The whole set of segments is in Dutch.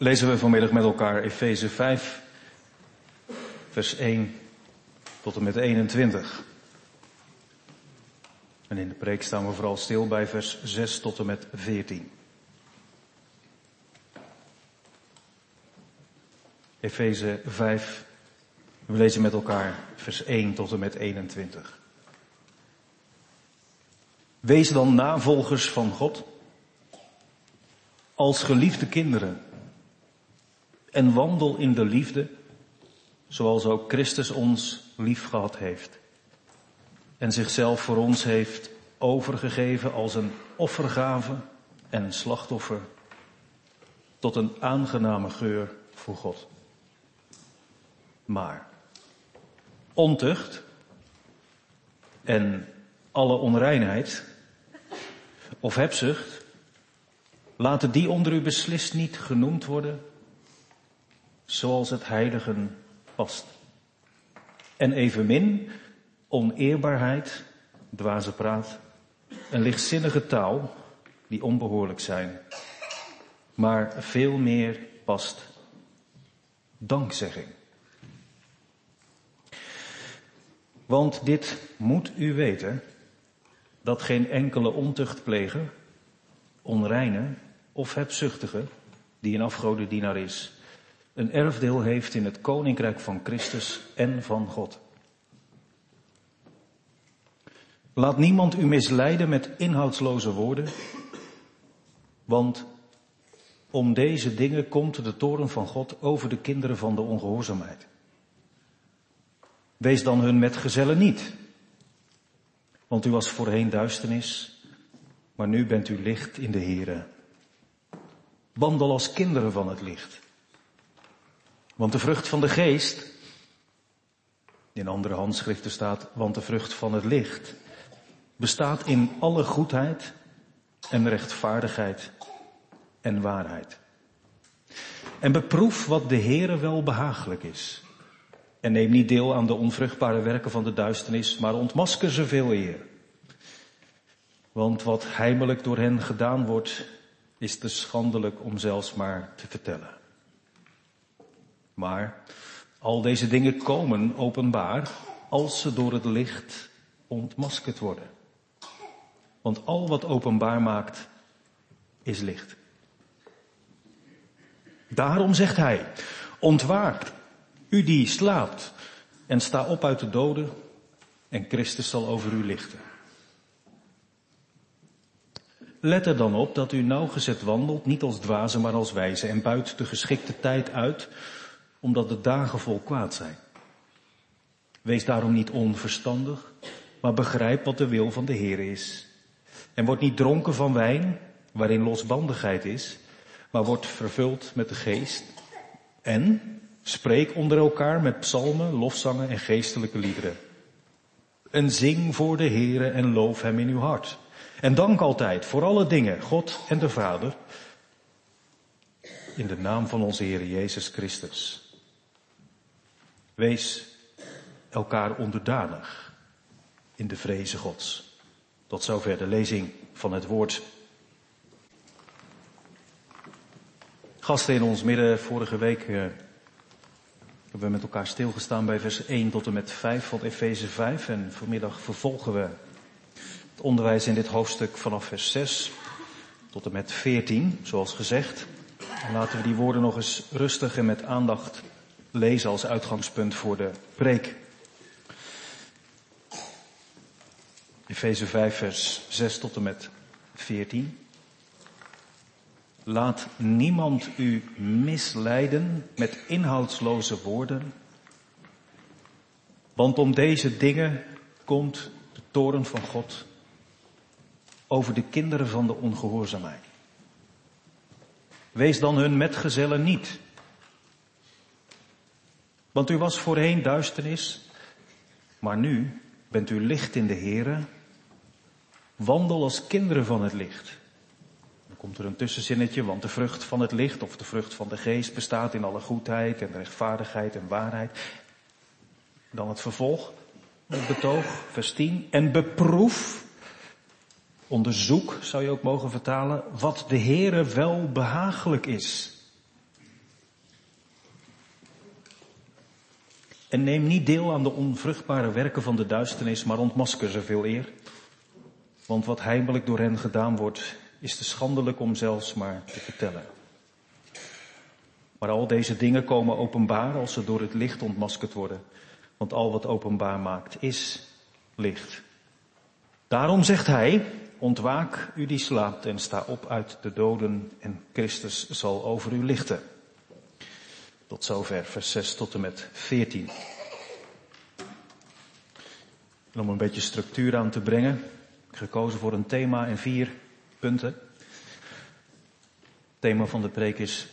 lezen we vanmiddag met elkaar Efeze 5, vers 1 tot en met 21. En in de preek staan we vooral stil bij vers 6 tot en met 14. Efeze 5, we lezen met elkaar vers 1 tot en met 21. Wees dan navolgers van God als geliefde kinderen en wandel in de liefde zoals ook Christus ons lief gehad heeft en zichzelf voor ons heeft overgegeven als een offergave en een slachtoffer tot een aangename geur voor God. Maar ontucht en alle onreinheid of hebzucht, laten die onder u beslist niet genoemd worden zoals het heiligen past. En evenmin oneerbaarheid, dwaze praat en lichtzinnige taal die onbehoorlijk zijn. Maar veel meer past dankzegging. Want dit moet u weten, dat geen enkele ontuchtpleger, onreine of hebzuchtige, die een afgodendienaar is, een erfdeel heeft in het koninkrijk van Christus en van God. Laat niemand u misleiden met inhoudsloze woorden, want om deze dingen komt de toren van God over de kinderen van de ongehoorzaamheid. Wees dan hun metgezellen niet, want u was voorheen duisternis, maar nu bent u licht in de Here. Wandel als kinderen van het licht. Want de vrucht van de geest, in andere handschriften staat, want de vrucht van het licht, bestaat in alle goedheid en rechtvaardigheid en waarheid. En beproef wat de Heere wel behagelijk is. En neem niet deel aan de onvruchtbare werken van de duisternis, maar ontmasker ze veel eer. Want wat heimelijk door hen gedaan wordt, is te schandelijk om zelfs maar te vertellen. Maar al deze dingen komen openbaar als ze door het licht ontmaskerd worden. Want al wat openbaar maakt, is licht. Daarom zegt hij, ontwaak, u die slaapt, en sta op uit de doden, en Christus zal over u lichten. Let er dan op dat u nauwgezet wandelt, niet als dwazen, maar als wijze, en buit de geschikte tijd uit, omdat de dagen vol kwaad zijn. Wees daarom niet onverstandig, maar begrijp wat de wil van de Heer is. En word niet dronken van wijn, waarin losbandigheid is, maar word vervuld met de geest. En spreek onder elkaar met psalmen, lofzangen en geestelijke liederen. En zing voor de Heere en loof hem in uw hart. En dank altijd voor alle dingen God en de Vader. In de naam van onze Heer Jezus Christus. Wees elkaar onderdanig in de vreze Gods. Tot zover de lezing van het woord. Gasten in ons midden, vorige week uh, hebben we met elkaar stilgestaan bij vers 1 tot en met 5 van Efeze 5. En vanmiddag vervolgen we het onderwijs in dit hoofdstuk vanaf vers 6 tot en met 14, zoals gezegd. En laten we die woorden nog eens rustig en met aandacht lezen als uitgangspunt voor de preek. Efeze 5 vers 6 tot en met 14. Laat niemand u misleiden met inhoudsloze woorden, want om deze dingen komt de toren van God over de kinderen van de ongehoorzaamheid. Wees dan hun metgezellen niet, want u was voorheen duisternis, maar nu bent u licht in de Here. Wandel als kinderen van het licht. Dan komt er een tussenzinnetje, want de vrucht van het licht of de vrucht van de geest bestaat in alle goedheid en rechtvaardigheid en waarheid. Dan het vervolg, het betoog, vers 10. En beproef, onderzoek zou je ook mogen vertalen, wat de Heere wel behagelijk is. En neem niet deel aan de onvruchtbare werken van de duisternis, maar ontmasker ze veel eer. Want wat heimelijk door hen gedaan wordt, is te schandelijk om zelfs maar te vertellen. Maar al deze dingen komen openbaar als ze door het licht ontmaskerd worden. Want al wat openbaar maakt is licht. Daarom zegt hij, ontwaak u die slaapt en sta op uit de doden en Christus zal over u lichten. Tot zover vers 6 tot en met 14. En om een beetje structuur aan te brengen, gekozen voor een thema en vier punten. Het thema van de preek is,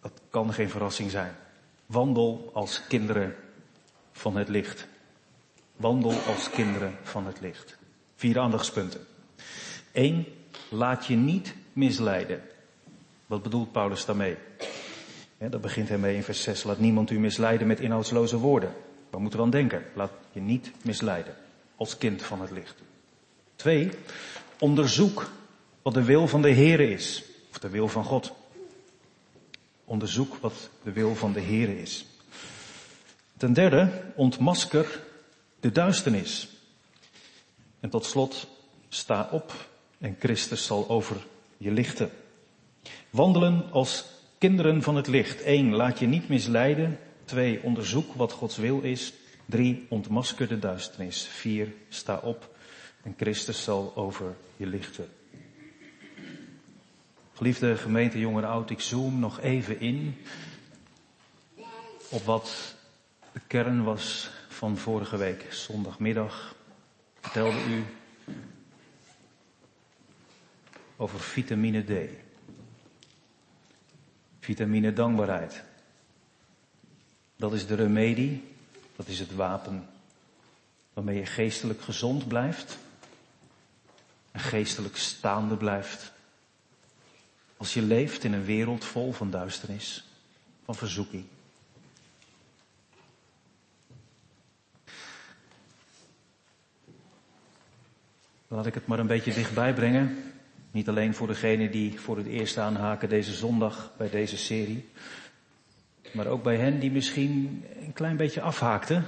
dat kan geen verrassing zijn. Wandel als kinderen van het licht. Wandel als kinderen van het licht. Vier aandachtspunten. Eén, laat je niet misleiden. Wat bedoelt Paulus daarmee? Dat begint hij mee in vers 6. Laat niemand u misleiden met inhoudsloze woorden. Waar moeten we aan denken? Laat je niet misleiden. Als kind van het licht. Twee, onderzoek wat de wil van de Heere is. Of de wil van God. Onderzoek wat de wil van de Heere is. Ten derde, ontmasker de duisternis. En tot slot, sta op en Christus zal over je lichten. Wandelen als kinderen van het licht. Eén, laat je niet misleiden. Twee, onderzoek wat Gods wil is. Drie, ontmasker de duisternis. Vier, sta op en Christus zal over je lichten. Geliefde gemeente, jong en oud, ik zoom nog even in op wat de kern was van vorige week, zondagmiddag. Vertelde u over vitamine D. Vitamine dankbaarheid. Dat is de remedie, dat is het wapen waarmee je geestelijk gezond blijft en geestelijk staande blijft. Als je leeft in een wereld vol van duisternis, van verzoeking. Laat ik het maar een beetje dichtbij brengen. Niet alleen voor degenen die voor het eerst aanhaken deze zondag bij deze serie. Maar ook bij hen die misschien een klein beetje afhaakten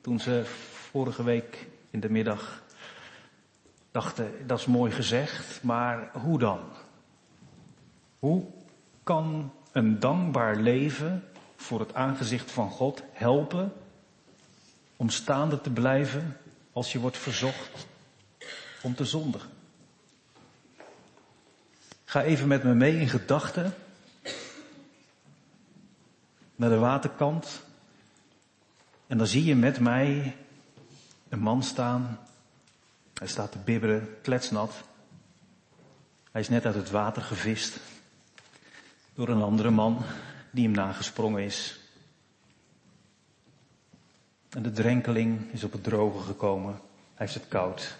toen ze vorige week in de middag dachten, dat is mooi gezegd, maar hoe dan? Hoe kan een dankbaar leven voor het aangezicht van God helpen om staande te blijven als je wordt verzocht om te zondigen? Ga even met me mee in gedachten naar de waterkant. En dan zie je met mij een man staan. Hij staat te bibberen, kletsnat. Hij is net uit het water gevist door een andere man die hem nagesprongen is. En de drenkeling is op het droge gekomen. Hij heeft het koud.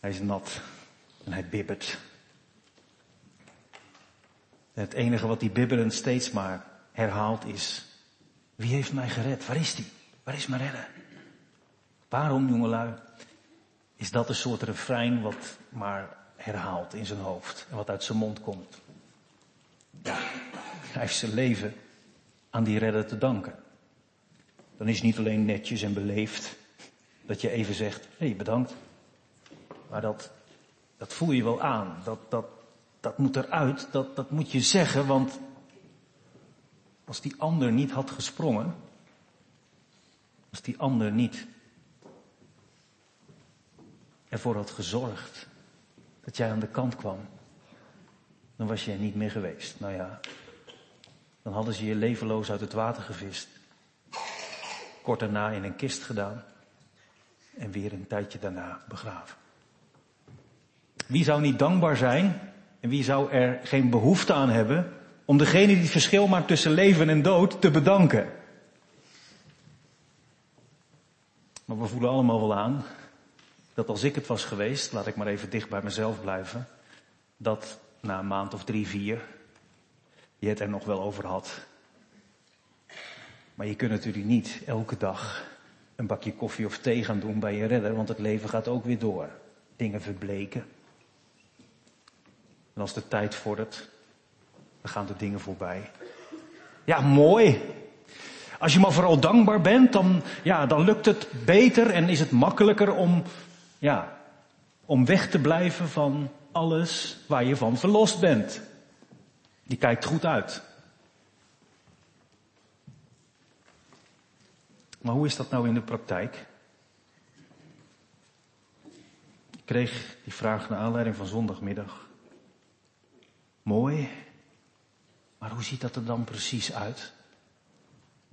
Hij is nat en hij bibbert. Het enige wat die bibberend steeds maar herhaalt is, wie heeft mij gered? Waar is die? Waar is mijn redder? Waarom, jongelui, is dat een soort refrein wat maar herhaalt in zijn hoofd en wat uit zijn mond komt? Ja, hij heeft zijn leven aan die redder te danken. Dan is het niet alleen netjes en beleefd dat je even zegt, hé hey, bedankt. Maar dat, dat voel je wel aan. Dat, dat, dat moet eruit, dat, dat moet je zeggen, want als die ander niet had gesprongen, als die ander niet ervoor had gezorgd dat jij aan de kant kwam, dan was jij niet meer geweest. Nou ja, dan hadden ze je levenloos uit het water gevist, kort daarna in een kist gedaan en weer een tijdje daarna begraven. Wie zou niet dankbaar zijn en wie zou er geen behoefte aan hebben om degene die het verschil maakt tussen leven en dood te bedanken? Maar we voelen allemaal wel aan dat als ik het was geweest, laat ik maar even dicht bij mezelf blijven, dat na een maand of drie, vier, je het er nog wel over had. Maar je kunt natuurlijk niet elke dag een bakje koffie of thee gaan doen bij je redder, want het leven gaat ook weer door. Dingen verbleken. En als de tijd vordert, dan gaan de dingen voorbij. Ja, mooi. Als je maar vooral dankbaar bent, dan, ja, dan lukt het beter en is het makkelijker om, ja, om weg te blijven van alles waar je van verlost bent. Die kijkt goed uit. Maar hoe is dat nou in de praktijk? Ik kreeg die vraag naar aanleiding van zondagmiddag. Mooi, maar hoe ziet dat er dan precies uit?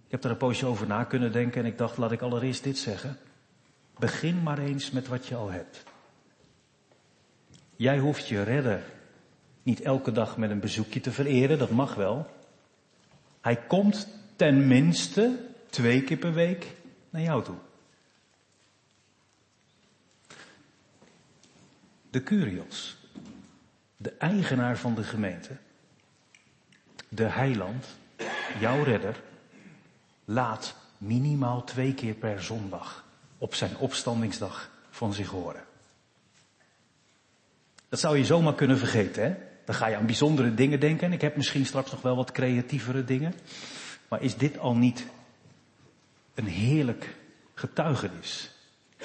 Ik heb er een poosje over na kunnen denken en ik dacht, laat ik allereerst dit zeggen. Begin maar eens met wat je al hebt. Jij hoeft je redder niet elke dag met een bezoekje te vereren, dat mag wel. Hij komt ten minste twee keer per week naar jou toe. De Curios, de eigenaar van de gemeente, de heiland, jouw redder, laat minimaal twee keer per zondag op zijn opstandingsdag van zich horen. Dat zou je zomaar kunnen vergeten, hè? Dan ga je aan bijzondere dingen denken en ik heb misschien straks nog wel wat creatievere dingen. Maar is dit al niet een heerlijk getuigenis?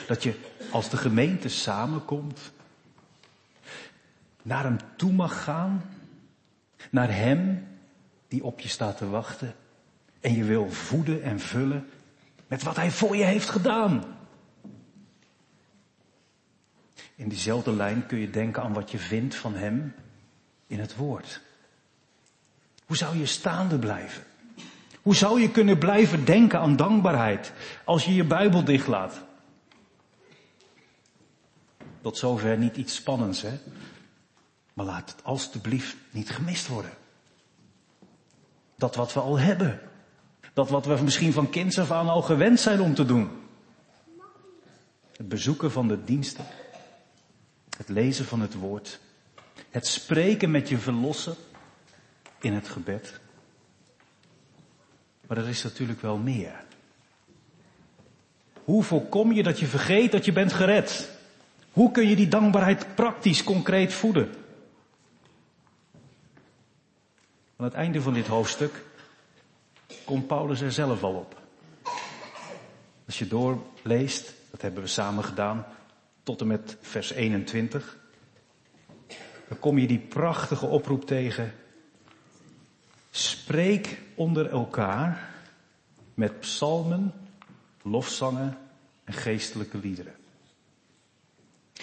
Dat je als de gemeente samenkomt, naar hem toe mag gaan, naar hem die op je staat te wachten en je wil voeden en vullen met wat hij voor je heeft gedaan. In diezelfde lijn kun je denken aan wat je vindt van hem in het woord. Hoe zou je staande blijven? Hoe zou je kunnen blijven denken aan dankbaarheid als je je Bijbel dichtlaat? Tot zover niet iets spannends, hè? Maar laat het alstublieft niet gemist worden. Dat wat we al hebben. Dat wat we misschien van kinds af aan al gewend zijn om te doen. Het bezoeken van de diensten. Het lezen van het woord. Het spreken met je verlosser in het gebed. Maar er is natuurlijk wel meer. Hoe voorkom je dat je vergeet dat je bent gered? Hoe kun je die dankbaarheid praktisch, concreet voeden? Aan het einde van dit hoofdstuk komt Paulus er zelf al op. Als je doorleest, dat hebben we samen gedaan, tot en met vers 21, dan kom je die prachtige oproep tegen. Spreek onder elkaar met psalmen, lofzangen en geestelijke liederen.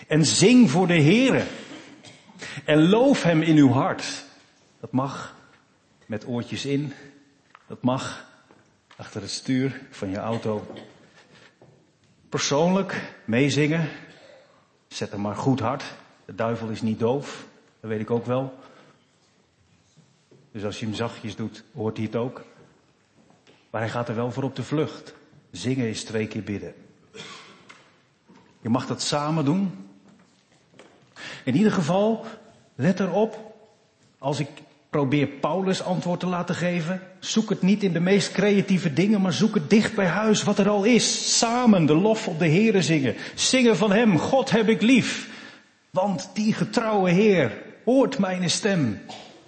En zing voor de Heere. En loof Hem in uw hart. Dat mag met oortjes in. Dat mag achter het stuur van je auto. Persoonlijk meezingen. Zet hem maar goed hard. De duivel is niet doof. Dat weet ik ook wel. Dus als je hem zachtjes doet, hoort hij het ook. Maar hij gaat er wel voor op de vlucht. Zingen is twee keer bidden. Je mag dat samen doen. In ieder geval, let erop, als ik probeer Paulus antwoord te laten geven, zoek het niet in de meest creatieve dingen, maar zoek het dicht bij huis, wat er al is. Samen de lof op de Heere zingen. Zingen van Hem, God heb ik lief. Want die getrouwe Heer hoort mijn stem.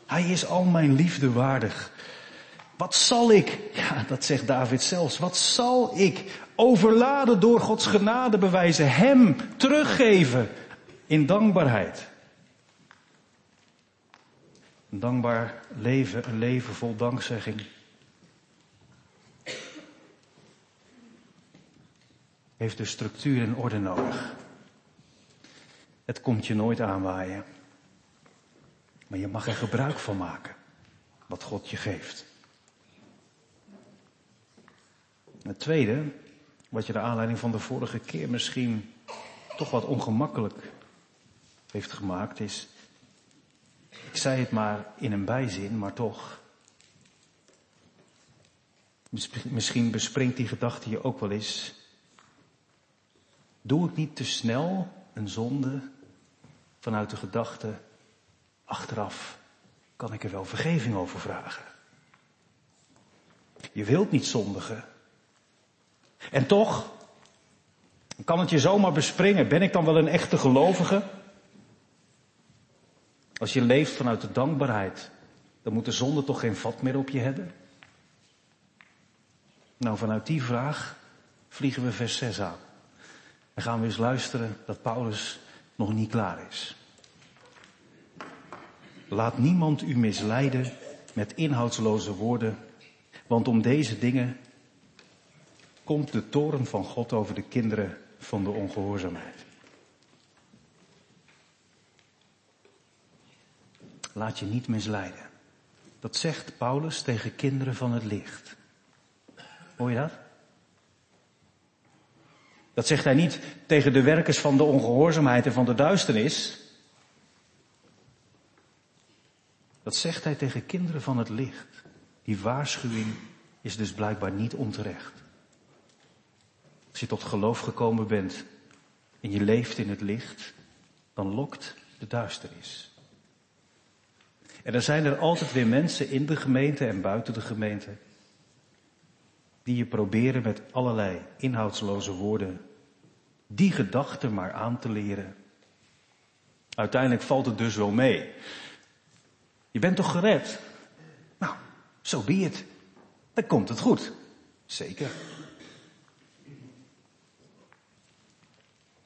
Hij is al mijn liefde waardig. Wat zal ik, ja dat zegt David zelfs, wat zal ik overladen door Gods genade bewijzen, Hem teruggeven in dankbaarheid. Een dankbaar leven, een leven vol dankzegging. Heeft de structuur en orde nodig. Het komt je nooit aanwaaien. Maar je mag er gebruik van maken. Wat God je geeft. het tweede, wat je de aanleiding van de vorige keer misschien toch wat ongemakkelijk heeft gemaakt, is, ik zei het maar in een bijzin, maar toch, misschien bespringt die gedachte je ook wel eens, doe ik niet te snel een zonde vanuit de gedachte, achteraf kan ik er wel vergeving over vragen. Je wilt niet zondigen. En toch, kan het je zomaar bespringen, ben ik dan wel een echte gelovige? Als je leeft vanuit de dankbaarheid, dan moet de zonde toch geen vat meer op je hebben? Nou, vanuit die vraag vliegen we vers 6 aan. En gaan we eens luisteren dat Paulus nog niet klaar is. Laat niemand u misleiden met inhoudsloze woorden, want om deze dingen komt de toren van God over de kinderen van de ongehoorzaamheid. Laat je niet misleiden. Dat zegt Paulus tegen kinderen van het licht. Hoor je dat? Dat zegt hij niet tegen de werkers van de ongehoorzaamheid en van de duisternis. Dat zegt hij tegen kinderen van het licht. Die waarschuwing is dus blijkbaar niet onterecht. Als je tot geloof gekomen bent en je leeft in het licht, dan lokt de duisternis. En er zijn er altijd weer mensen in de gemeente en buiten de gemeente die je proberen met allerlei inhoudsloze woorden die gedachten maar aan te leren. Uiteindelijk valt het dus wel mee. Je bent toch gered? Nou, zo so be het. Dan komt het goed. Zeker.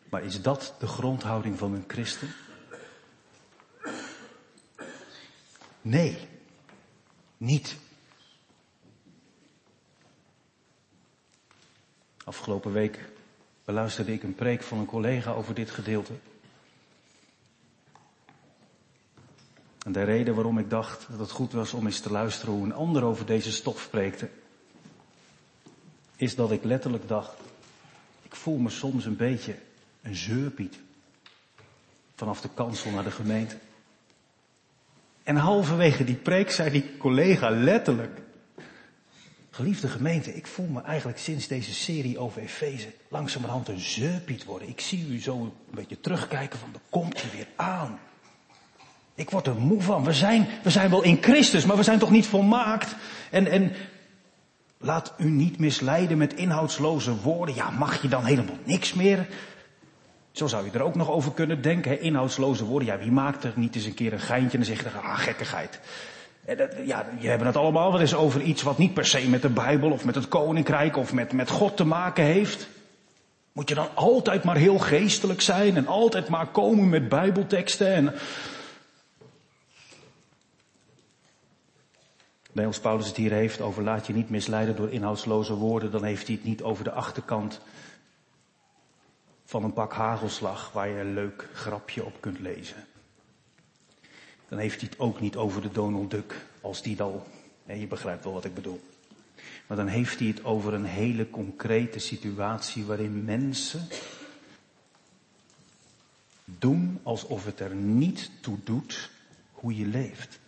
Maar is dat de grondhouding van een christen? Nee, niet. Afgelopen week beluisterde ik een preek van een collega over dit gedeelte. En de reden waarom ik dacht dat het goed was om eens te luisteren hoe een ander over deze stof spreekte, is dat ik letterlijk dacht, ik voel me soms een beetje een zeurpiet vanaf de kansel naar de gemeente. En halverwege die preek zei die collega letterlijk, Geliefde gemeente, ik voel me eigenlijk sinds deze serie over Efeze langzamerhand een zeurpiet worden. Ik zie u zo een beetje terugkijken van, er komt hij weer aan. Ik word er moe van. We zijn, we zijn wel in Christus, maar we zijn toch niet volmaakt. En, en laat u niet misleiden met inhoudsloze woorden. Ja, mag je dan helemaal niks meer? Zo zou je er ook nog over kunnen denken. Hè? Inhoudsloze woorden. Ja, wie maakt er niet eens een keer een geintje en dan zeg je, ah, gekkigheid. Ja, je hebben het allemaal wel eens over iets wat niet per se met de Bijbel of met het Koninkrijk of met, met God te maken heeft. Moet je dan altijd maar heel geestelijk zijn en altijd maar komen met Bijbelteksten en... Nee, als Paulus het hier heeft over laat je niet misleiden door inhoudsloze woorden, dan heeft hij het niet over de achterkant van een pak hagelslag waar je een leuk grapje op kunt lezen dan heeft hij het ook niet over de Donald Duck, als die dan, je begrijpt wel wat ik bedoel. Maar dan heeft hij het over een hele concrete situatie waarin mensen doen alsof het er niet toe doet hoe je leeft.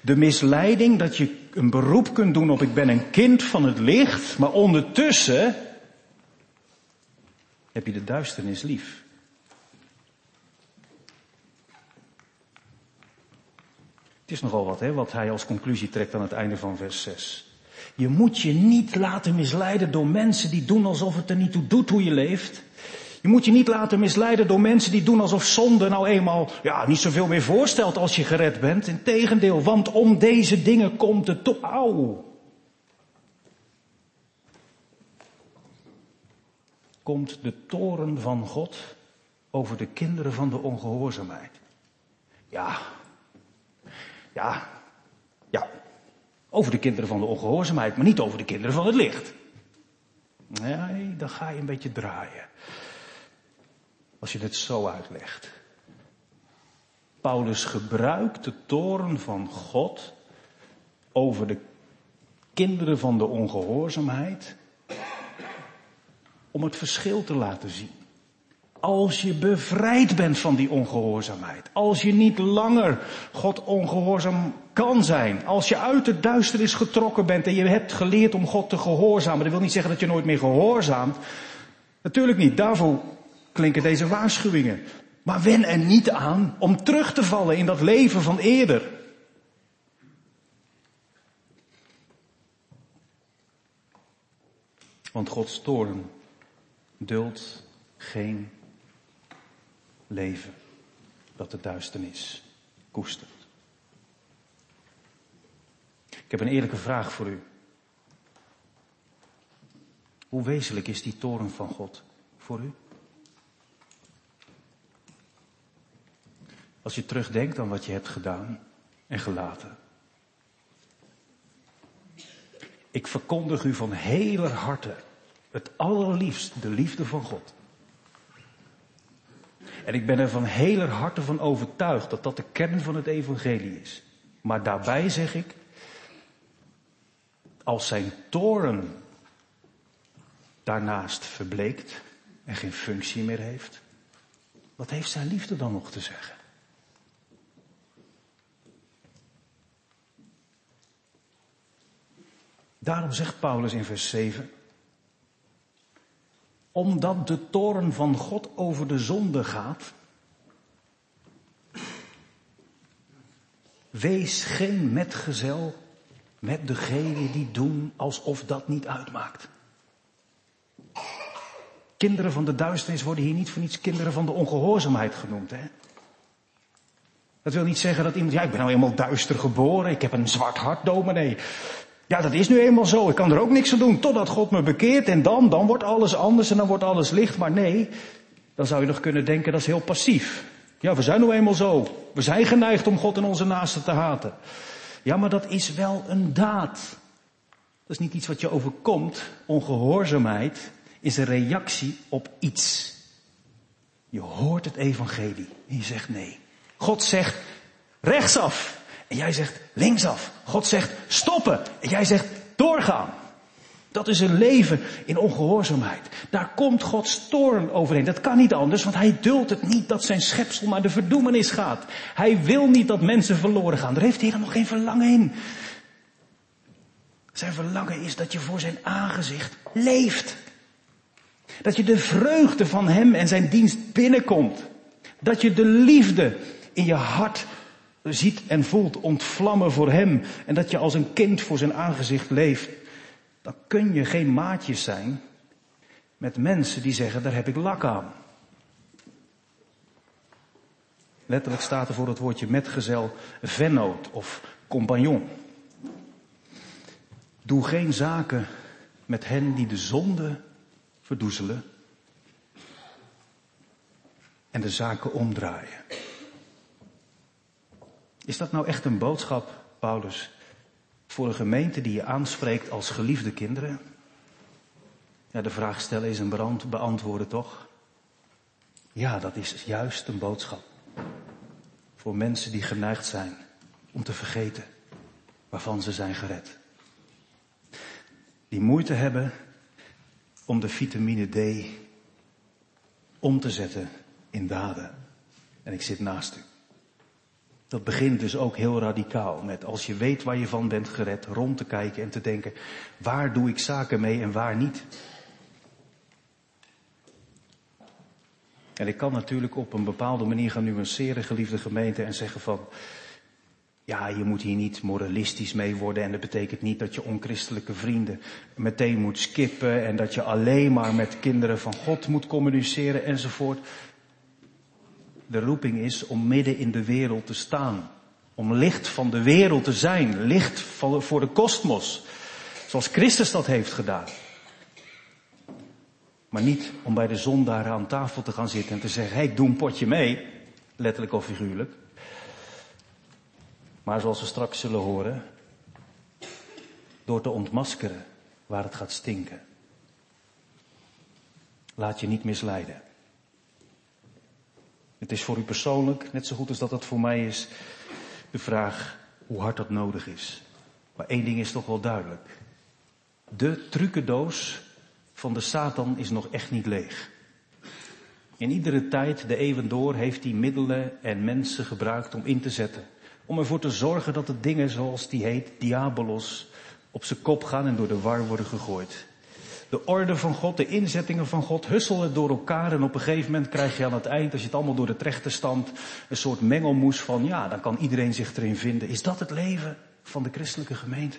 De misleiding dat je een beroep kunt doen op ik ben een kind van het licht, maar ondertussen heb je de duisternis lief. Het is nogal wat, hè, wat hij als conclusie trekt aan het einde van vers 6. Je moet je niet laten misleiden door mensen die doen alsof het er niet toe doet hoe je leeft. Je moet je niet laten misleiden door mensen die doen alsof zonde nou eenmaal, ja, niet zoveel meer voorstelt als je gered bent. Integendeel, want om deze dingen komt het toe. Auw. Komt de toren van God over de kinderen van de ongehoorzaamheid. Ja, ja, ja, over de kinderen van de ongehoorzaamheid, maar niet over de kinderen van het licht. Nee, dan ga je een beetje draaien. Als je het zo uitlegt. Paulus gebruikt de toren van God over de kinderen van de ongehoorzaamheid om het verschil te laten zien. Als je bevrijd bent van die ongehoorzaamheid. Als je niet langer God ongehoorzaam kan zijn. Als je uit de duisternis getrokken bent en je hebt geleerd om God te gehoorzamen. Dat wil niet zeggen dat je nooit meer gehoorzaamt. Natuurlijk niet. Daarvoor klinken deze waarschuwingen. Maar wen er niet aan om terug te vallen in dat leven van eerder. Want Gods toorn duldt geen leven dat de duisternis koestert. Ik heb een eerlijke vraag voor u. Hoe wezenlijk is die toren van God voor u? Als je terugdenkt aan wat je hebt gedaan en gelaten. Ik verkondig u van heler harte het allerliefst de liefde van God. En ik ben er van heler harte van overtuigd dat dat de kern van het evangelie is. Maar daarbij zeg ik, als zijn toren daarnaast verbleekt en geen functie meer heeft, wat heeft zijn liefde dan nog te zeggen? Daarom zegt Paulus in vers 7, omdat de toren van God over de zonde gaat, wees geen metgezel met degenen die doen alsof dat niet uitmaakt. Kinderen van de duisternis worden hier niet voor niets kinderen van de ongehoorzaamheid genoemd. Hè? Dat wil niet zeggen dat iemand, ja ik ben nou eenmaal duister geboren, ik heb een zwart hart, dominee. Ja, dat is nu eenmaal zo. Ik kan er ook niks aan doen totdat God me bekeert en dan, dan wordt alles anders en dan wordt alles licht. Maar nee, dan zou je nog kunnen denken dat is heel passief. Ja, we zijn nu eenmaal zo. We zijn geneigd om God en onze naasten te haten. Ja, maar dat is wel een daad. Dat is niet iets wat je overkomt. Ongehoorzaamheid is een reactie op iets. Je hoort het evangelie en je zegt nee. God zegt rechtsaf. En jij zegt linksaf. God zegt stoppen. En jij zegt doorgaan. Dat is een leven in ongehoorzaamheid. Daar komt Gods toorn overheen. Dat kan niet anders, want hij duldt het niet dat zijn schepsel naar de verdoemenis gaat. Hij wil niet dat mensen verloren gaan. Daar heeft hij helemaal geen verlangen in. Zijn verlangen is dat je voor zijn aangezicht leeft. Dat je de vreugde van hem en zijn dienst binnenkomt. Dat je de liefde in je hart ziet en voelt ontvlammen voor Hem en dat je als een kind voor zijn aangezicht leeft, dan kun je geen maatjes zijn met mensen die zeggen, daar heb ik lak aan. Letterlijk staat er voor het woordje metgezel vennoot of compagnon. Doe geen zaken met hen die de zonde verdoezelen en de zaken omdraaien. Is dat nou echt een boodschap, Paulus, voor een gemeente die je aanspreekt als geliefde kinderen? Ja, de vraag stellen is een beantwoorden toch? Ja, dat is juist een boodschap. Voor mensen die geneigd zijn om te vergeten waarvan ze zijn gered. Die moeite hebben om de vitamine D om te zetten in daden. En ik zit naast u. Dat begint dus ook heel radicaal met als je weet waar je van bent gered, rond te kijken en te denken, waar doe ik zaken mee en waar niet. En ik kan natuurlijk op een bepaalde manier gaan nuanceren, geliefde gemeente, en zeggen van, ja, je moet hier niet moralistisch mee worden en dat betekent niet dat je onchristelijke vrienden meteen moet skippen en dat je alleen maar met kinderen van God moet communiceren enzovoort de roeping is om midden in de wereld te staan. Om licht van de wereld te zijn. Licht voor de kosmos. Zoals Christus dat heeft gedaan. Maar niet om bij de zondaar aan tafel te gaan zitten en te zeggen, hey, doe een potje mee. Letterlijk of figuurlijk. Maar zoals we straks zullen horen, door te ontmaskeren waar het gaat stinken. Laat je niet misleiden. Het is voor u persoonlijk, net zo goed als dat het voor mij is, de vraag hoe hard dat nodig is. Maar één ding is toch wel duidelijk. De trucendoos van de Satan is nog echt niet leeg. In iedere tijd, de eeuwen door, heeft hij middelen en mensen gebruikt om in te zetten. Om ervoor te zorgen dat de dingen zoals die heet, diabolos, op zijn kop gaan en door de war worden gegooid de orde van God, de inzettingen van God, husselen door elkaar en op een gegeven moment krijg je aan het eind, als je het allemaal door de trechterstand, een soort mengelmoes van, ja, dan kan iedereen zich erin vinden. Is dat het leven van de christelijke gemeente?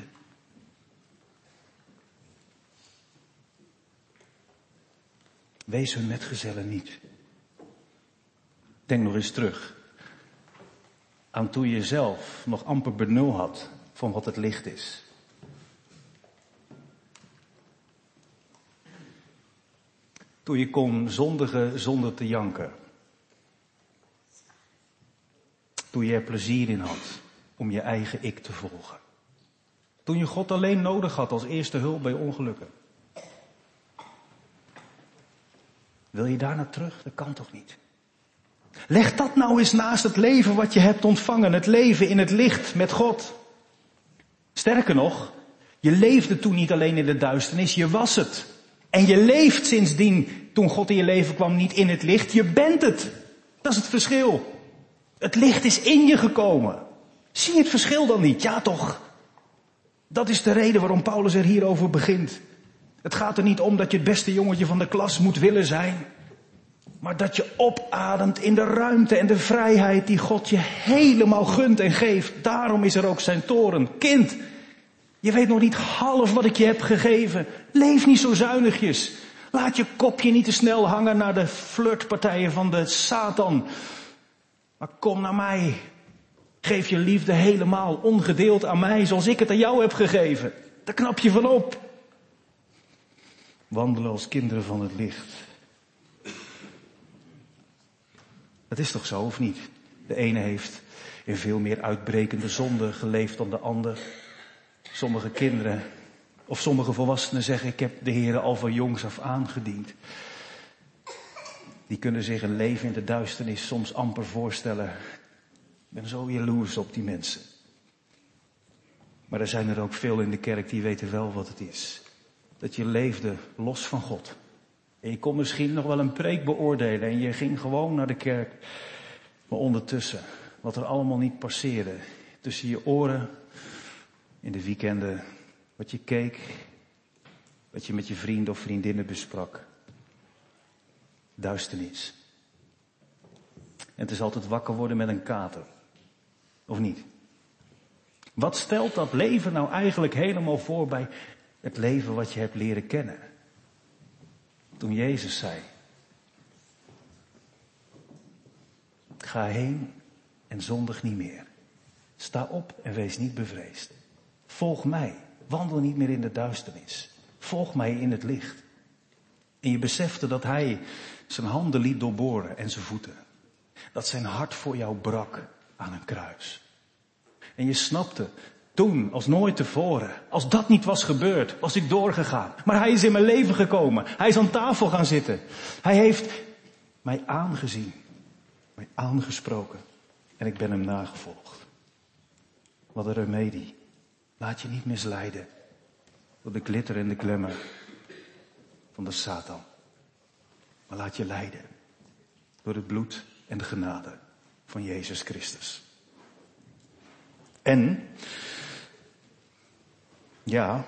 Wees hun metgezellen niet. Denk nog eens terug aan toen je zelf nog amper benul had van wat het licht is. Toen je kon zondigen zonder te janken. Toen je er plezier in had om je eigen ik te volgen. Toen je God alleen nodig had als eerste hulp bij ongelukken. Wil je daar naar terug? Dat kan toch niet? Leg dat nou eens naast het leven wat je hebt ontvangen. Het leven in het licht met God. Sterker nog, je leefde toen niet alleen in de duisternis, je was het. En je leeft sindsdien, toen God in je leven kwam, niet in het licht, je bent het. Dat is het verschil. Het licht is in je gekomen. Zie je het verschil dan niet? Ja toch. Dat is de reden waarom Paulus er hierover begint. Het gaat er niet om dat je het beste jongetje van de klas moet willen zijn. Maar dat je opademt in de ruimte en de vrijheid die God je helemaal gunt en geeft. Daarom is er ook zijn toren. Kind, je weet nog niet half wat ik je heb gegeven. Leef niet zo zuinigjes. Laat je kopje niet te snel hangen naar de flirtpartijen van de Satan. Maar kom naar mij. Geef je liefde helemaal ongedeeld aan mij zoals ik het aan jou heb gegeven. Daar knap je van op. Wandelen als kinderen van het licht. Dat is toch zo of niet? De ene heeft in veel meer uitbrekende zonde geleefd dan de ander. Sommige kinderen of sommige volwassenen zeggen ik heb de Heer al van jongs af aangediend. Die kunnen zich een leven in de duisternis soms amper voorstellen. Ik ben zo jaloers op die mensen. Maar er zijn er ook veel in de kerk die weten wel wat het is. Dat je leefde los van God. En je kon misschien nog wel een preek beoordelen en je ging gewoon naar de kerk. Maar ondertussen, wat er allemaal niet passeerde, tussen je oren, in de weekenden, wat je keek, wat je met je vrienden of vriendinnen besprak. Duisternis. En het is altijd wakker worden met een kater. Of niet? Wat stelt dat leven nou eigenlijk helemaal voor bij het leven wat je hebt leren kennen? Toen Jezus zei, ga heen en zondig niet meer. Sta op en wees niet bevreesd. Volg mij. Wandel niet meer in de duisternis. Volg mij in het licht. En je besefte dat hij zijn handen liet doorboren en zijn voeten. Dat zijn hart voor jou brak aan een kruis. En je snapte toen, als nooit tevoren, als dat niet was gebeurd, was ik doorgegaan. Maar hij is in mijn leven gekomen. Hij is aan tafel gaan zitten. Hij heeft mij aangezien, mij aangesproken. En ik ben hem nagevolgd. Wat een remedie. Laat je niet misleiden door de glitter en de glamour van de Satan. Maar laat je leiden door het bloed en de genade van Jezus Christus. En, ja,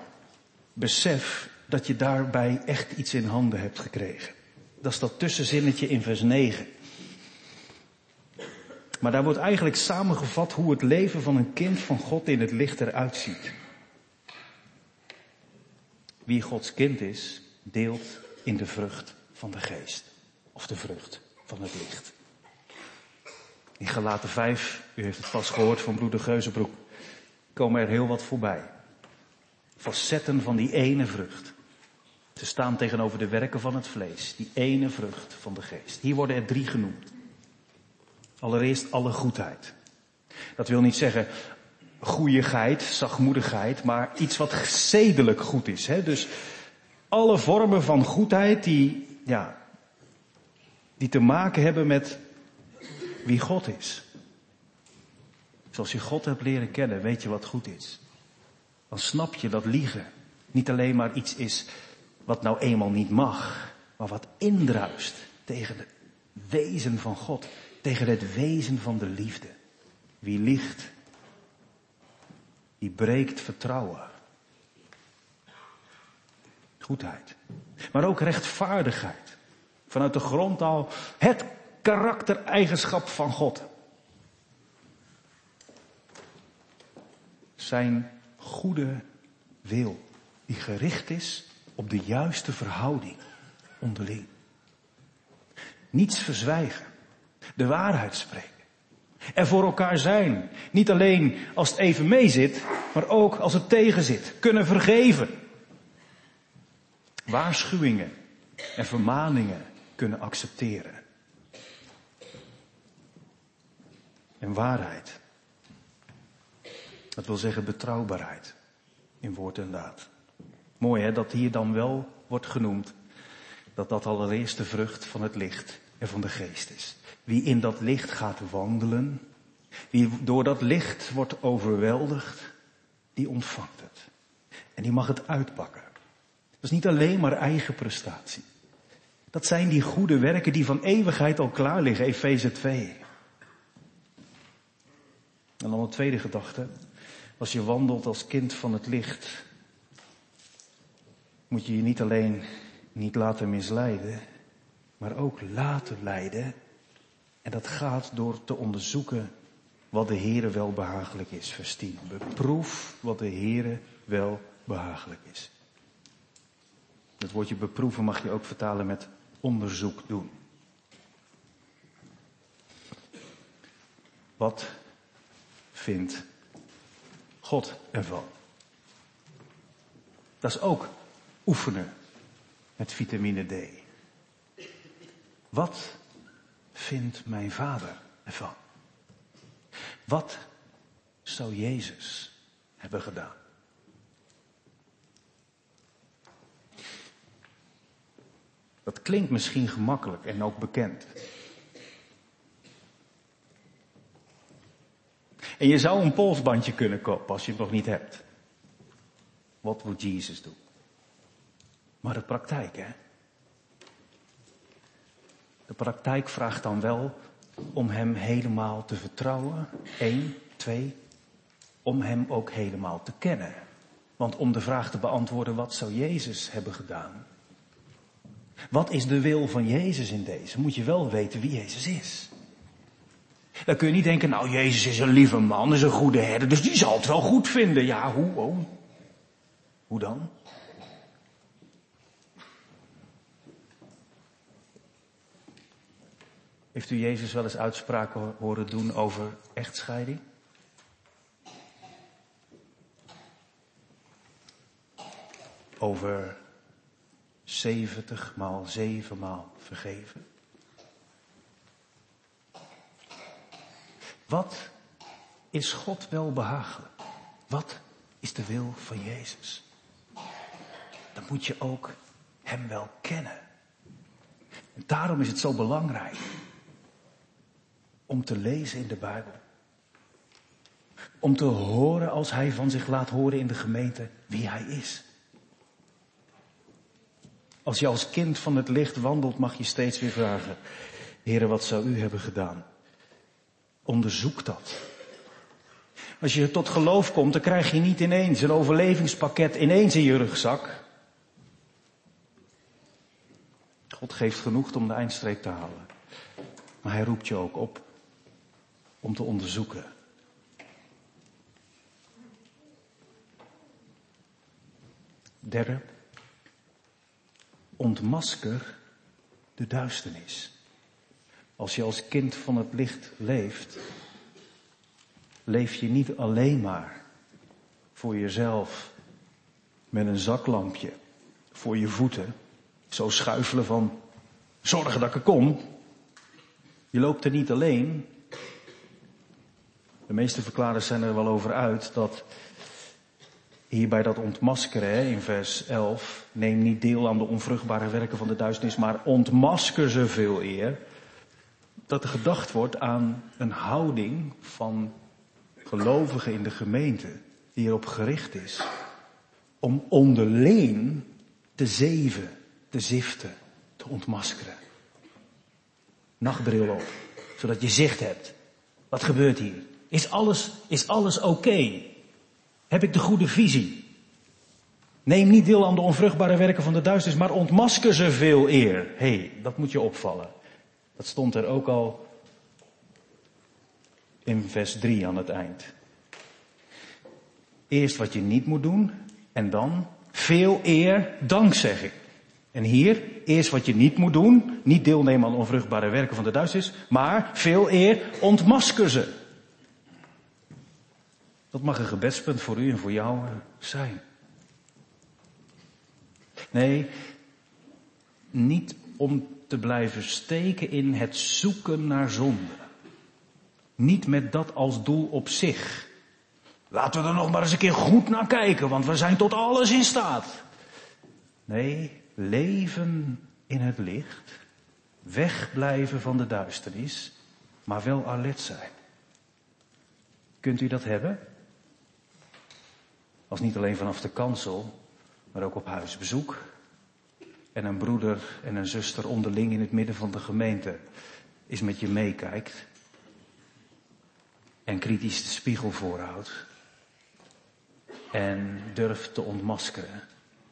besef dat je daarbij echt iets in handen hebt gekregen. Dat is dat tussenzinnetje in vers 9. Maar daar wordt eigenlijk samengevat hoe het leven van een kind van God in het licht eruit ziet. Wie Gods kind is, deelt in de vrucht van de geest. Of de vrucht van het licht. In Galaten 5, u heeft het vast gehoord van broeder Geuzenbroek, komen er heel wat voorbij. Facetten van die ene vrucht. Ze staan tegenover de werken van het vlees. Die ene vrucht van de geest. Hier worden er drie genoemd. Allereerst alle goedheid. Dat wil niet zeggen goeieheid, zachtmoedigheid, maar iets wat zedelijk goed is. Hè? Dus alle vormen van goedheid die, ja, die te maken hebben met wie God is. Zoals je God hebt leren kennen, weet je wat goed is. Dan snap je dat liegen niet alleen maar iets is wat nou eenmaal niet mag, maar wat indruist tegen het wezen van God tegen het wezen van de liefde. Wie liegt, die breekt vertrouwen. Goedheid. Maar ook rechtvaardigheid. Vanuit de grond al het karaktereigenschap van God. Zijn goede wil, die gericht is op de juiste verhouding onderling. Niets verzwijgen. De waarheid spreken. Er voor elkaar zijn. Niet alleen als het even mee zit, maar ook als het tegen zit. Kunnen vergeven. Waarschuwingen en vermaningen kunnen accepteren. En waarheid. Dat wil zeggen betrouwbaarheid in woord en daad. Mooi hè, dat hier dan wel wordt genoemd dat dat allereerst de vrucht van het licht van de geest is. Wie in dat licht gaat wandelen, wie door dat licht wordt overweldigd, die ontvangt het. En die mag het uitpakken. Dat is niet alleen maar eigen prestatie. Dat zijn die goede werken die van eeuwigheid al klaar liggen, Efeze 2. En dan een tweede gedachte. Als je wandelt als kind van het licht, moet je je niet alleen niet laten misleiden, maar ook laten leiden. En dat gaat door te onderzoeken wat de Heere wel behagelijk is. Vers 10. Beproef wat de Heere wel behagelijk is. Het woordje beproeven mag je ook vertalen met onderzoek doen. Wat vindt God ervan? Dat is ook oefenen met vitamine D. Wat vindt mijn vader ervan? Wat zou Jezus hebben gedaan? Dat klinkt misschien gemakkelijk en ook bekend. En je zou een polsbandje kunnen kopen als je het nog niet hebt. Wat moet Jezus doen? Maar de praktijk, hè? De praktijk vraagt dan wel om hem helemaal te vertrouwen. Eén, twee, om hem ook helemaal te kennen. Want om de vraag te beantwoorden, wat zou Jezus hebben gedaan? Wat is de wil van Jezus in deze? Moet je wel weten wie Jezus is. Dan kun je niet denken, nou Jezus is een lieve man, is een goede herder, dus die zal het wel goed vinden. Ja, hoe? Oh. Hoe dan? Heeft u Jezus wel eens uitspraken horen doen over echtscheiding? Over 70 maal 7 maal vergeven? Wat is God wel behagelijk? Wat is de wil van Jezus? Dan moet je ook Hem wel kennen. En daarom is het zo belangrijk om te lezen in de Bijbel. Om te horen als Hij van zich laat horen in de gemeente wie Hij is. Als je als kind van het licht wandelt, mag je steeds weer vragen, Heere, wat zou u hebben gedaan? Onderzoek dat. Als je tot geloof komt, dan krijg je niet ineens een overlevingspakket ineens in je rugzak. God geeft genoeg om de eindstreep te halen. Maar hij roept je ook op om te onderzoeken. Derde, ontmasker de duisternis. Als je als kind van het licht leeft, leef je niet alleen maar voor jezelf met een zaklampje voor je voeten, zo schuifelen van zorgen dat ik er kom. Je loopt er niet alleen. De meeste verklaarders zijn er wel over uit dat hier bij dat ontmaskeren in vers 11, neem niet deel aan de onvruchtbare werken van de duisternis, maar ontmasker ze veel eer. Dat er gedacht wordt aan een houding van gelovigen in de gemeente die erop gericht is om onderling te zeven, te ziften, te ontmaskeren. Nachtbril op, zodat je zicht hebt. Wat gebeurt hier? Is alles, is alles oké? Heb ik de goede visie? Neem niet deel aan de onvruchtbare werken van de duisternis, maar ontmasker ze veel eer. Hé, hey, dat moet je opvallen. Dat stond er ook al in vers 3 aan het eind. Eerst wat je niet moet doen en dan veel eer dankzegging. En hier, eerst wat je niet moet doen, niet deelnemen aan onvruchtbare werken van de duisternis, maar veel eer ontmasker ze. Dat mag een gebedspunt voor u en voor jou zijn. Nee, niet om te blijven steken in het zoeken naar zonde. Niet met dat als doel op zich. Laten we er nog maar eens een keer goed naar kijken, want we zijn tot alles in staat. Nee, leven in het licht, wegblijven van de duisternis, maar wel alert zijn. Kunt u dat hebben? Als niet alleen vanaf de kansel, maar ook op huisbezoek. En een broeder en een zuster onderling in het midden van de gemeente is met je meekijkt. En kritisch de spiegel voorhoudt. En durft te ontmaskeren.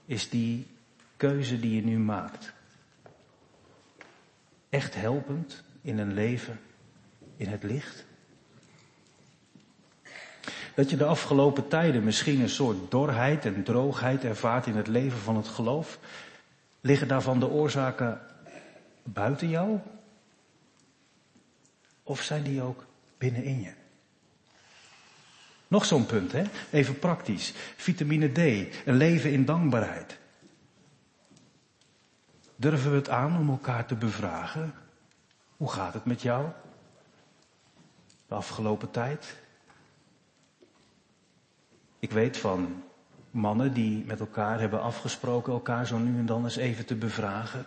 Is die keuze die je nu maakt echt helpend in een leven in het licht? Dat je de afgelopen tijden misschien een soort dorheid en droogheid ervaart in het leven van het geloof. Liggen daarvan de oorzaken buiten jou? Of zijn die ook binnenin je? Nog zo'n punt, hè? Even praktisch. Vitamine D, een leven in dankbaarheid. Durven we het aan om elkaar te bevragen? Hoe gaat het met jou? De afgelopen tijd? Ik weet van mannen die met elkaar hebben afgesproken elkaar zo nu en dan eens even te bevragen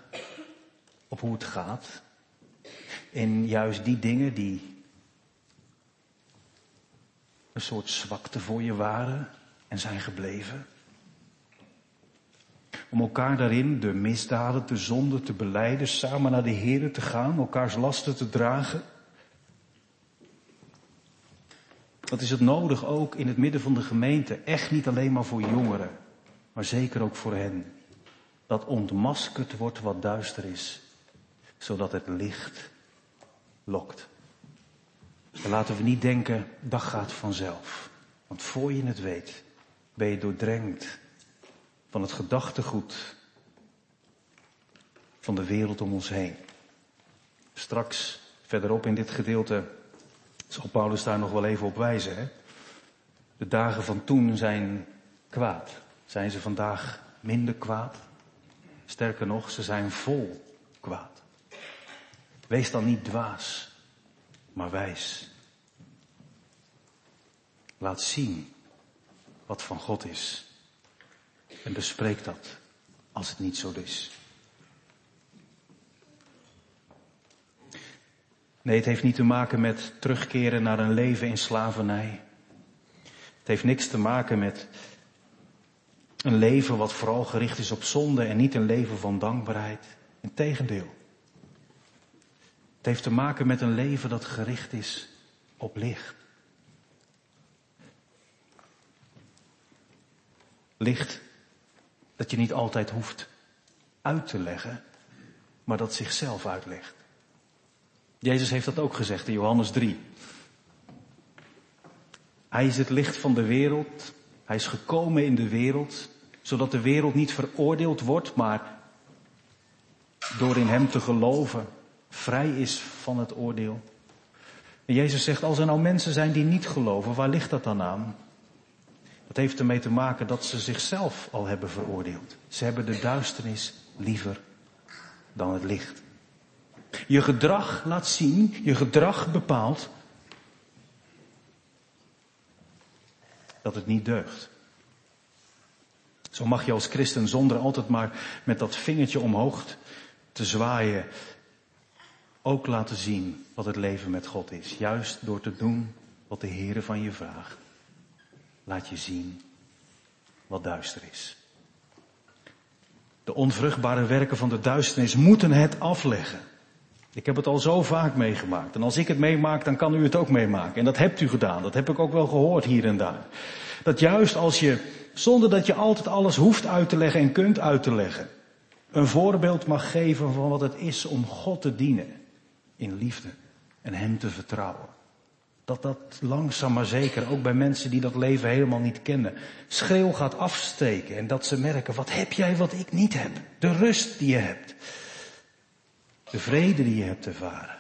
op hoe het gaat. In juist die dingen die een soort zwakte voor je waren en zijn gebleven. Om elkaar daarin de misdaden, de zonden te beleiden, samen naar de Heer te gaan, elkaars lasten te dragen. Dat is het nodig ook in het midden van de gemeente. Echt niet alleen maar voor jongeren, maar zeker ook voor hen. Dat ontmaskerd wordt wat duister is, zodat het licht lokt. En laten we niet denken, dat gaat vanzelf. Want voor je het weet, ben je doordrenkt van het gedachtegoed van de wereld om ons heen. Straks verderop in dit gedeelte zal Paulus daar nog wel even op wijzen. Hè? De dagen van toen zijn kwaad. Zijn ze vandaag minder kwaad? Sterker nog, ze zijn vol kwaad. Wees dan niet dwaas, maar wijs. Laat zien wat van God is. En bespreek dat als het niet zo is. Nee, het heeft niet te maken met terugkeren naar een leven in slavernij. Het heeft niks te maken met een leven wat vooral gericht is op zonde en niet een leven van dankbaarheid. Integendeel. Het heeft te maken met een leven dat gericht is op licht. Licht dat je niet altijd hoeft uit te leggen, maar dat zichzelf uitlegt. Jezus heeft dat ook gezegd in Johannes 3. Hij is het licht van de wereld. Hij is gekomen in de wereld, zodat de wereld niet veroordeeld wordt, maar door in hem te geloven vrij is van het oordeel. En Jezus zegt, als er nou mensen zijn die niet geloven, waar ligt dat dan aan? Dat heeft ermee te maken dat ze zichzelf al hebben veroordeeld. Ze hebben de duisternis liever dan het licht. Je gedrag laat zien, je gedrag bepaalt dat het niet deugt. Zo mag je als christen zonder altijd maar met dat vingertje omhoog te zwaaien ook laten zien wat het leven met God is. Juist door te doen wat de Heere van je vraagt. Laat je zien wat duister is. De onvruchtbare werken van de duisternis moeten het afleggen. Ik heb het al zo vaak meegemaakt. En als ik het meemaak, dan kan u het ook meemaken. En dat hebt u gedaan. Dat heb ik ook wel gehoord hier en daar. Dat juist als je, zonder dat je altijd alles hoeft uit te leggen en kunt uit te leggen, een voorbeeld mag geven van wat het is om God te dienen. In liefde. En Hem te vertrouwen. Dat dat langzaam maar zeker, ook bij mensen die dat leven helemaal niet kennen, schreeuw gaat afsteken. En dat ze merken, wat heb jij wat ik niet heb? De rust die je hebt. De vrede die je hebt ervaren.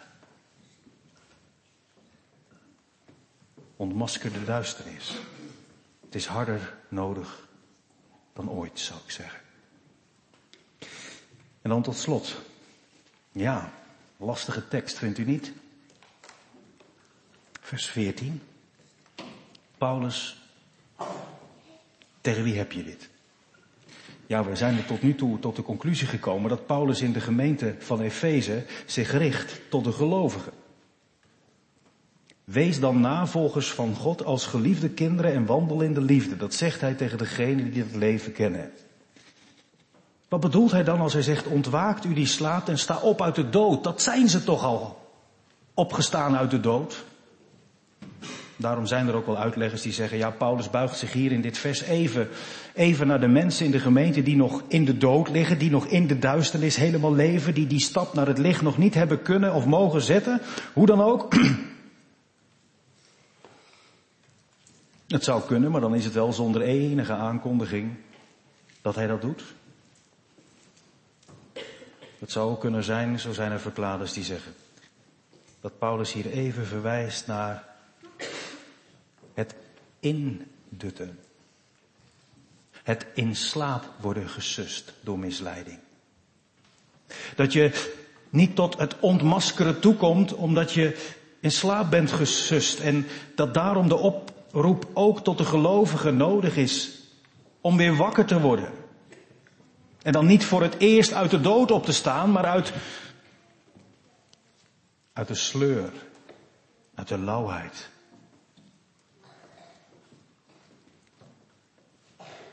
Ontmasker de duisternis. Het is harder nodig dan ooit, zou ik zeggen. En dan tot slot. Ja, lastige tekst, vindt u niet? Vers 14. Paulus, tegen wie heb je dit? Ja, we zijn er tot nu toe tot de conclusie gekomen dat Paulus in de gemeente van Efeze zich richt tot de gelovigen. Wees dan navolgers van God als geliefde kinderen en wandel in de liefde. Dat zegt hij tegen degenen die het leven kennen. Wat bedoelt hij dan als hij zegt, ontwaakt u die slaapt en sta op uit de dood? Dat zijn ze toch al opgestaan uit de dood? Daarom zijn er ook wel uitleggers die zeggen, ja, Paulus buigt zich hier in dit vers even, even naar de mensen in de gemeente die nog in de dood liggen, die nog in de duisternis helemaal leven, die die stap naar het licht nog niet hebben kunnen of mogen zetten. Hoe dan ook. Het zou kunnen, maar dan is het wel zonder enige aankondiging dat hij dat doet. Het zou ook kunnen zijn, zo zijn er verklaarders die zeggen, dat Paulus hier even verwijst naar indutten. Het in slaap worden gesust door misleiding. Dat je niet tot het ontmaskeren toekomt omdat je in slaap bent gesust en dat daarom de oproep ook tot de gelovigen nodig is om weer wakker te worden. En dan niet voor het eerst uit de dood op te staan, maar uit, uit de sleur, uit de lauwheid.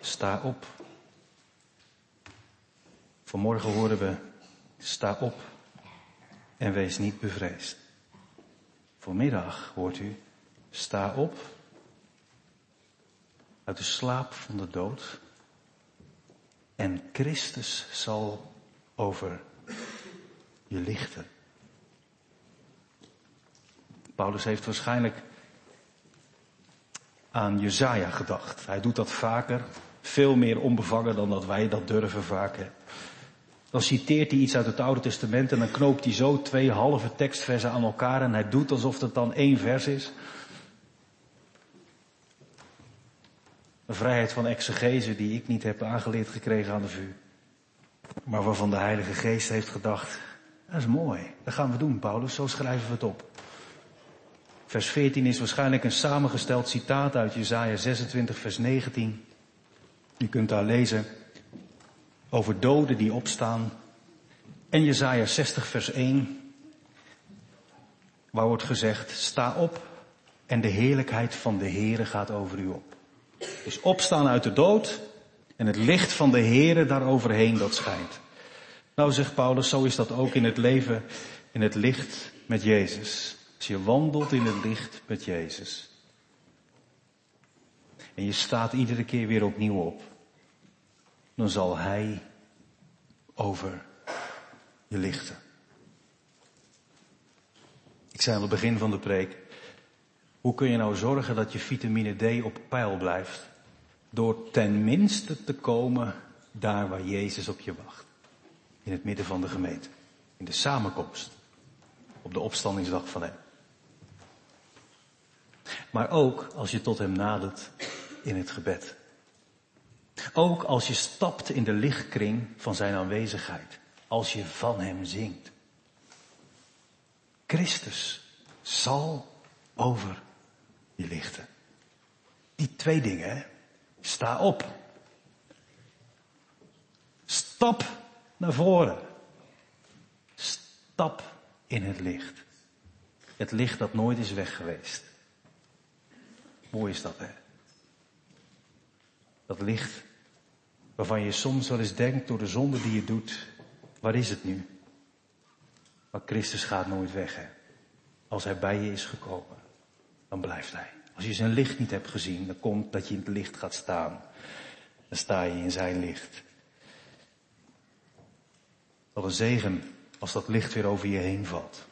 Sta op. Vanmorgen horen we, sta op en wees niet bevreesd. Vanmiddag hoort u, sta op uit de slaap van de dood en Christus zal over je lichten. Paulus heeft waarschijnlijk aan Jezaja gedacht. Hij doet dat vaker, veel meer onbevangen dan dat wij dat durven vaak. Dan citeert hij iets uit het Oude Testament en dan knoopt hij zo twee halve tekstversen aan elkaar en hij doet alsof het dan één vers is. Een vrijheid van exegese die ik niet heb aangeleerd gekregen aan de VU. Maar waarvan de Heilige Geest heeft gedacht, dat is mooi. Dat gaan we doen, Paulus. Zo schrijven we het op. Vers 14 is waarschijnlijk een samengesteld citaat uit Jesaja 26, vers 19. Je kunt daar lezen over doden die opstaan. En Jesaja 60, vers 1, waar wordt gezegd, sta op en de heerlijkheid van de Heere gaat over u op. Dus opstaan uit de dood en het licht van de Heere daaroverheen dat schijnt. Nou zegt Paulus, zo is dat ook in het leven, in het licht met Jezus. Als je wandelt in het licht met Jezus. En je staat iedere keer weer opnieuw op. Dan zal Hij over je lichten. Ik zei aan het begin van de preek. Hoe kun je nou zorgen dat je vitamine D op peil blijft? Door tenminste te komen daar waar Jezus op je wacht. In het midden van de gemeente. In de samenkomst. Op de opstandingsdag van Hem. Maar ook als je tot Hem nadert in het gebed. Ook als je stapt in de lichtkring van Zijn aanwezigheid. Als je van Hem zingt. Christus zal over je lichten. Die twee dingen, hè? Sta op. Stap naar voren. Stap in het licht. Het licht dat nooit is weg geweest. Mooi is dat, hè? Dat licht waarvan je soms wel eens denkt door de zonde die je doet, waar is het nu? Maar Christus gaat nooit weg, hè? Als hij bij je is gekomen, dan blijft hij. Als je zijn licht niet hebt gezien, dan komt dat je in het licht gaat staan. Dan sta je in zijn licht. Wat een zegen als dat licht weer over je heen valt.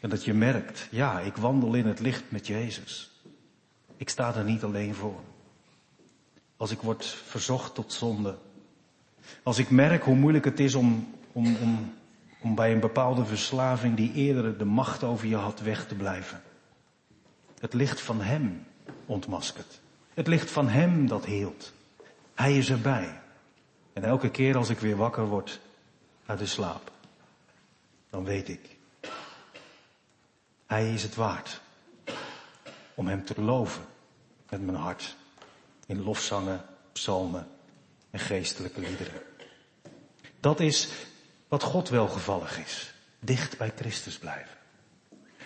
En dat je merkt, ja, ik wandel in het licht met Jezus. Ik sta er niet alleen voor. Als ik word verzocht tot zonde. Als ik merk hoe moeilijk het is om, om, om, om bij een bepaalde verslaving die eerder de macht over je had weg te blijven. Het licht van Hem ontmaskert. Het licht van Hem dat heelt. Hij is erbij. En elke keer als ik weer wakker word, uit de slaap. Dan weet ik. Hij is het waard om hem te loven met mijn hart. In lofzangen, psalmen en geestelijke liederen. Dat is wat God welgevallig is. Dicht bij Christus blijven.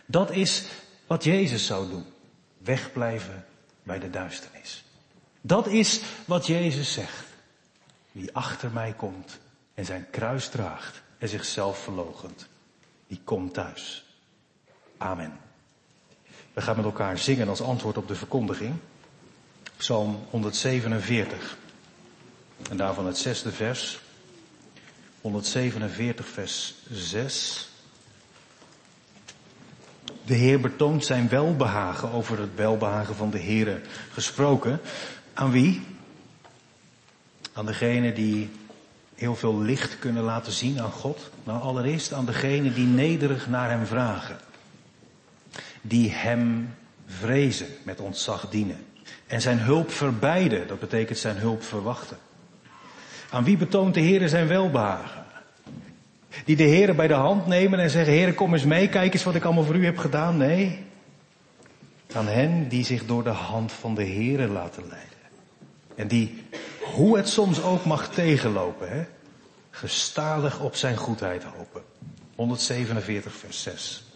Dat is wat Jezus zou doen. Wegblijven bij de duisternis. Dat is wat Jezus zegt. Wie achter mij komt en zijn kruis draagt en zichzelf verlogent, die komt thuis. Amen. We gaan met elkaar zingen als antwoord op de verkondiging. Psalm 147. En daarvan het zesde vers. 147 vers 6. De Heer betoont zijn welbehagen over het welbehagen van de Heere gesproken. Aan wie? Aan degene die heel veel licht kunnen laten zien aan God. Nou, allereerst aan degene die nederig naar Hem vragen. Die Hem vrezen, met ontzag dienen. En zijn hulp verbijden, dat betekent zijn hulp verwachten. Aan wie betoont de Heer zijn welbehagen? Die de Heer bij de hand nemen en zeggen, Heer kom eens mee, kijk eens wat ik allemaal voor u heb gedaan. Nee, aan hen die zich door de hand van de Heer laten leiden. En die, hoe het soms ook mag tegenlopen, hè, gestadig op zijn goedheid hopen. 147 vers 6.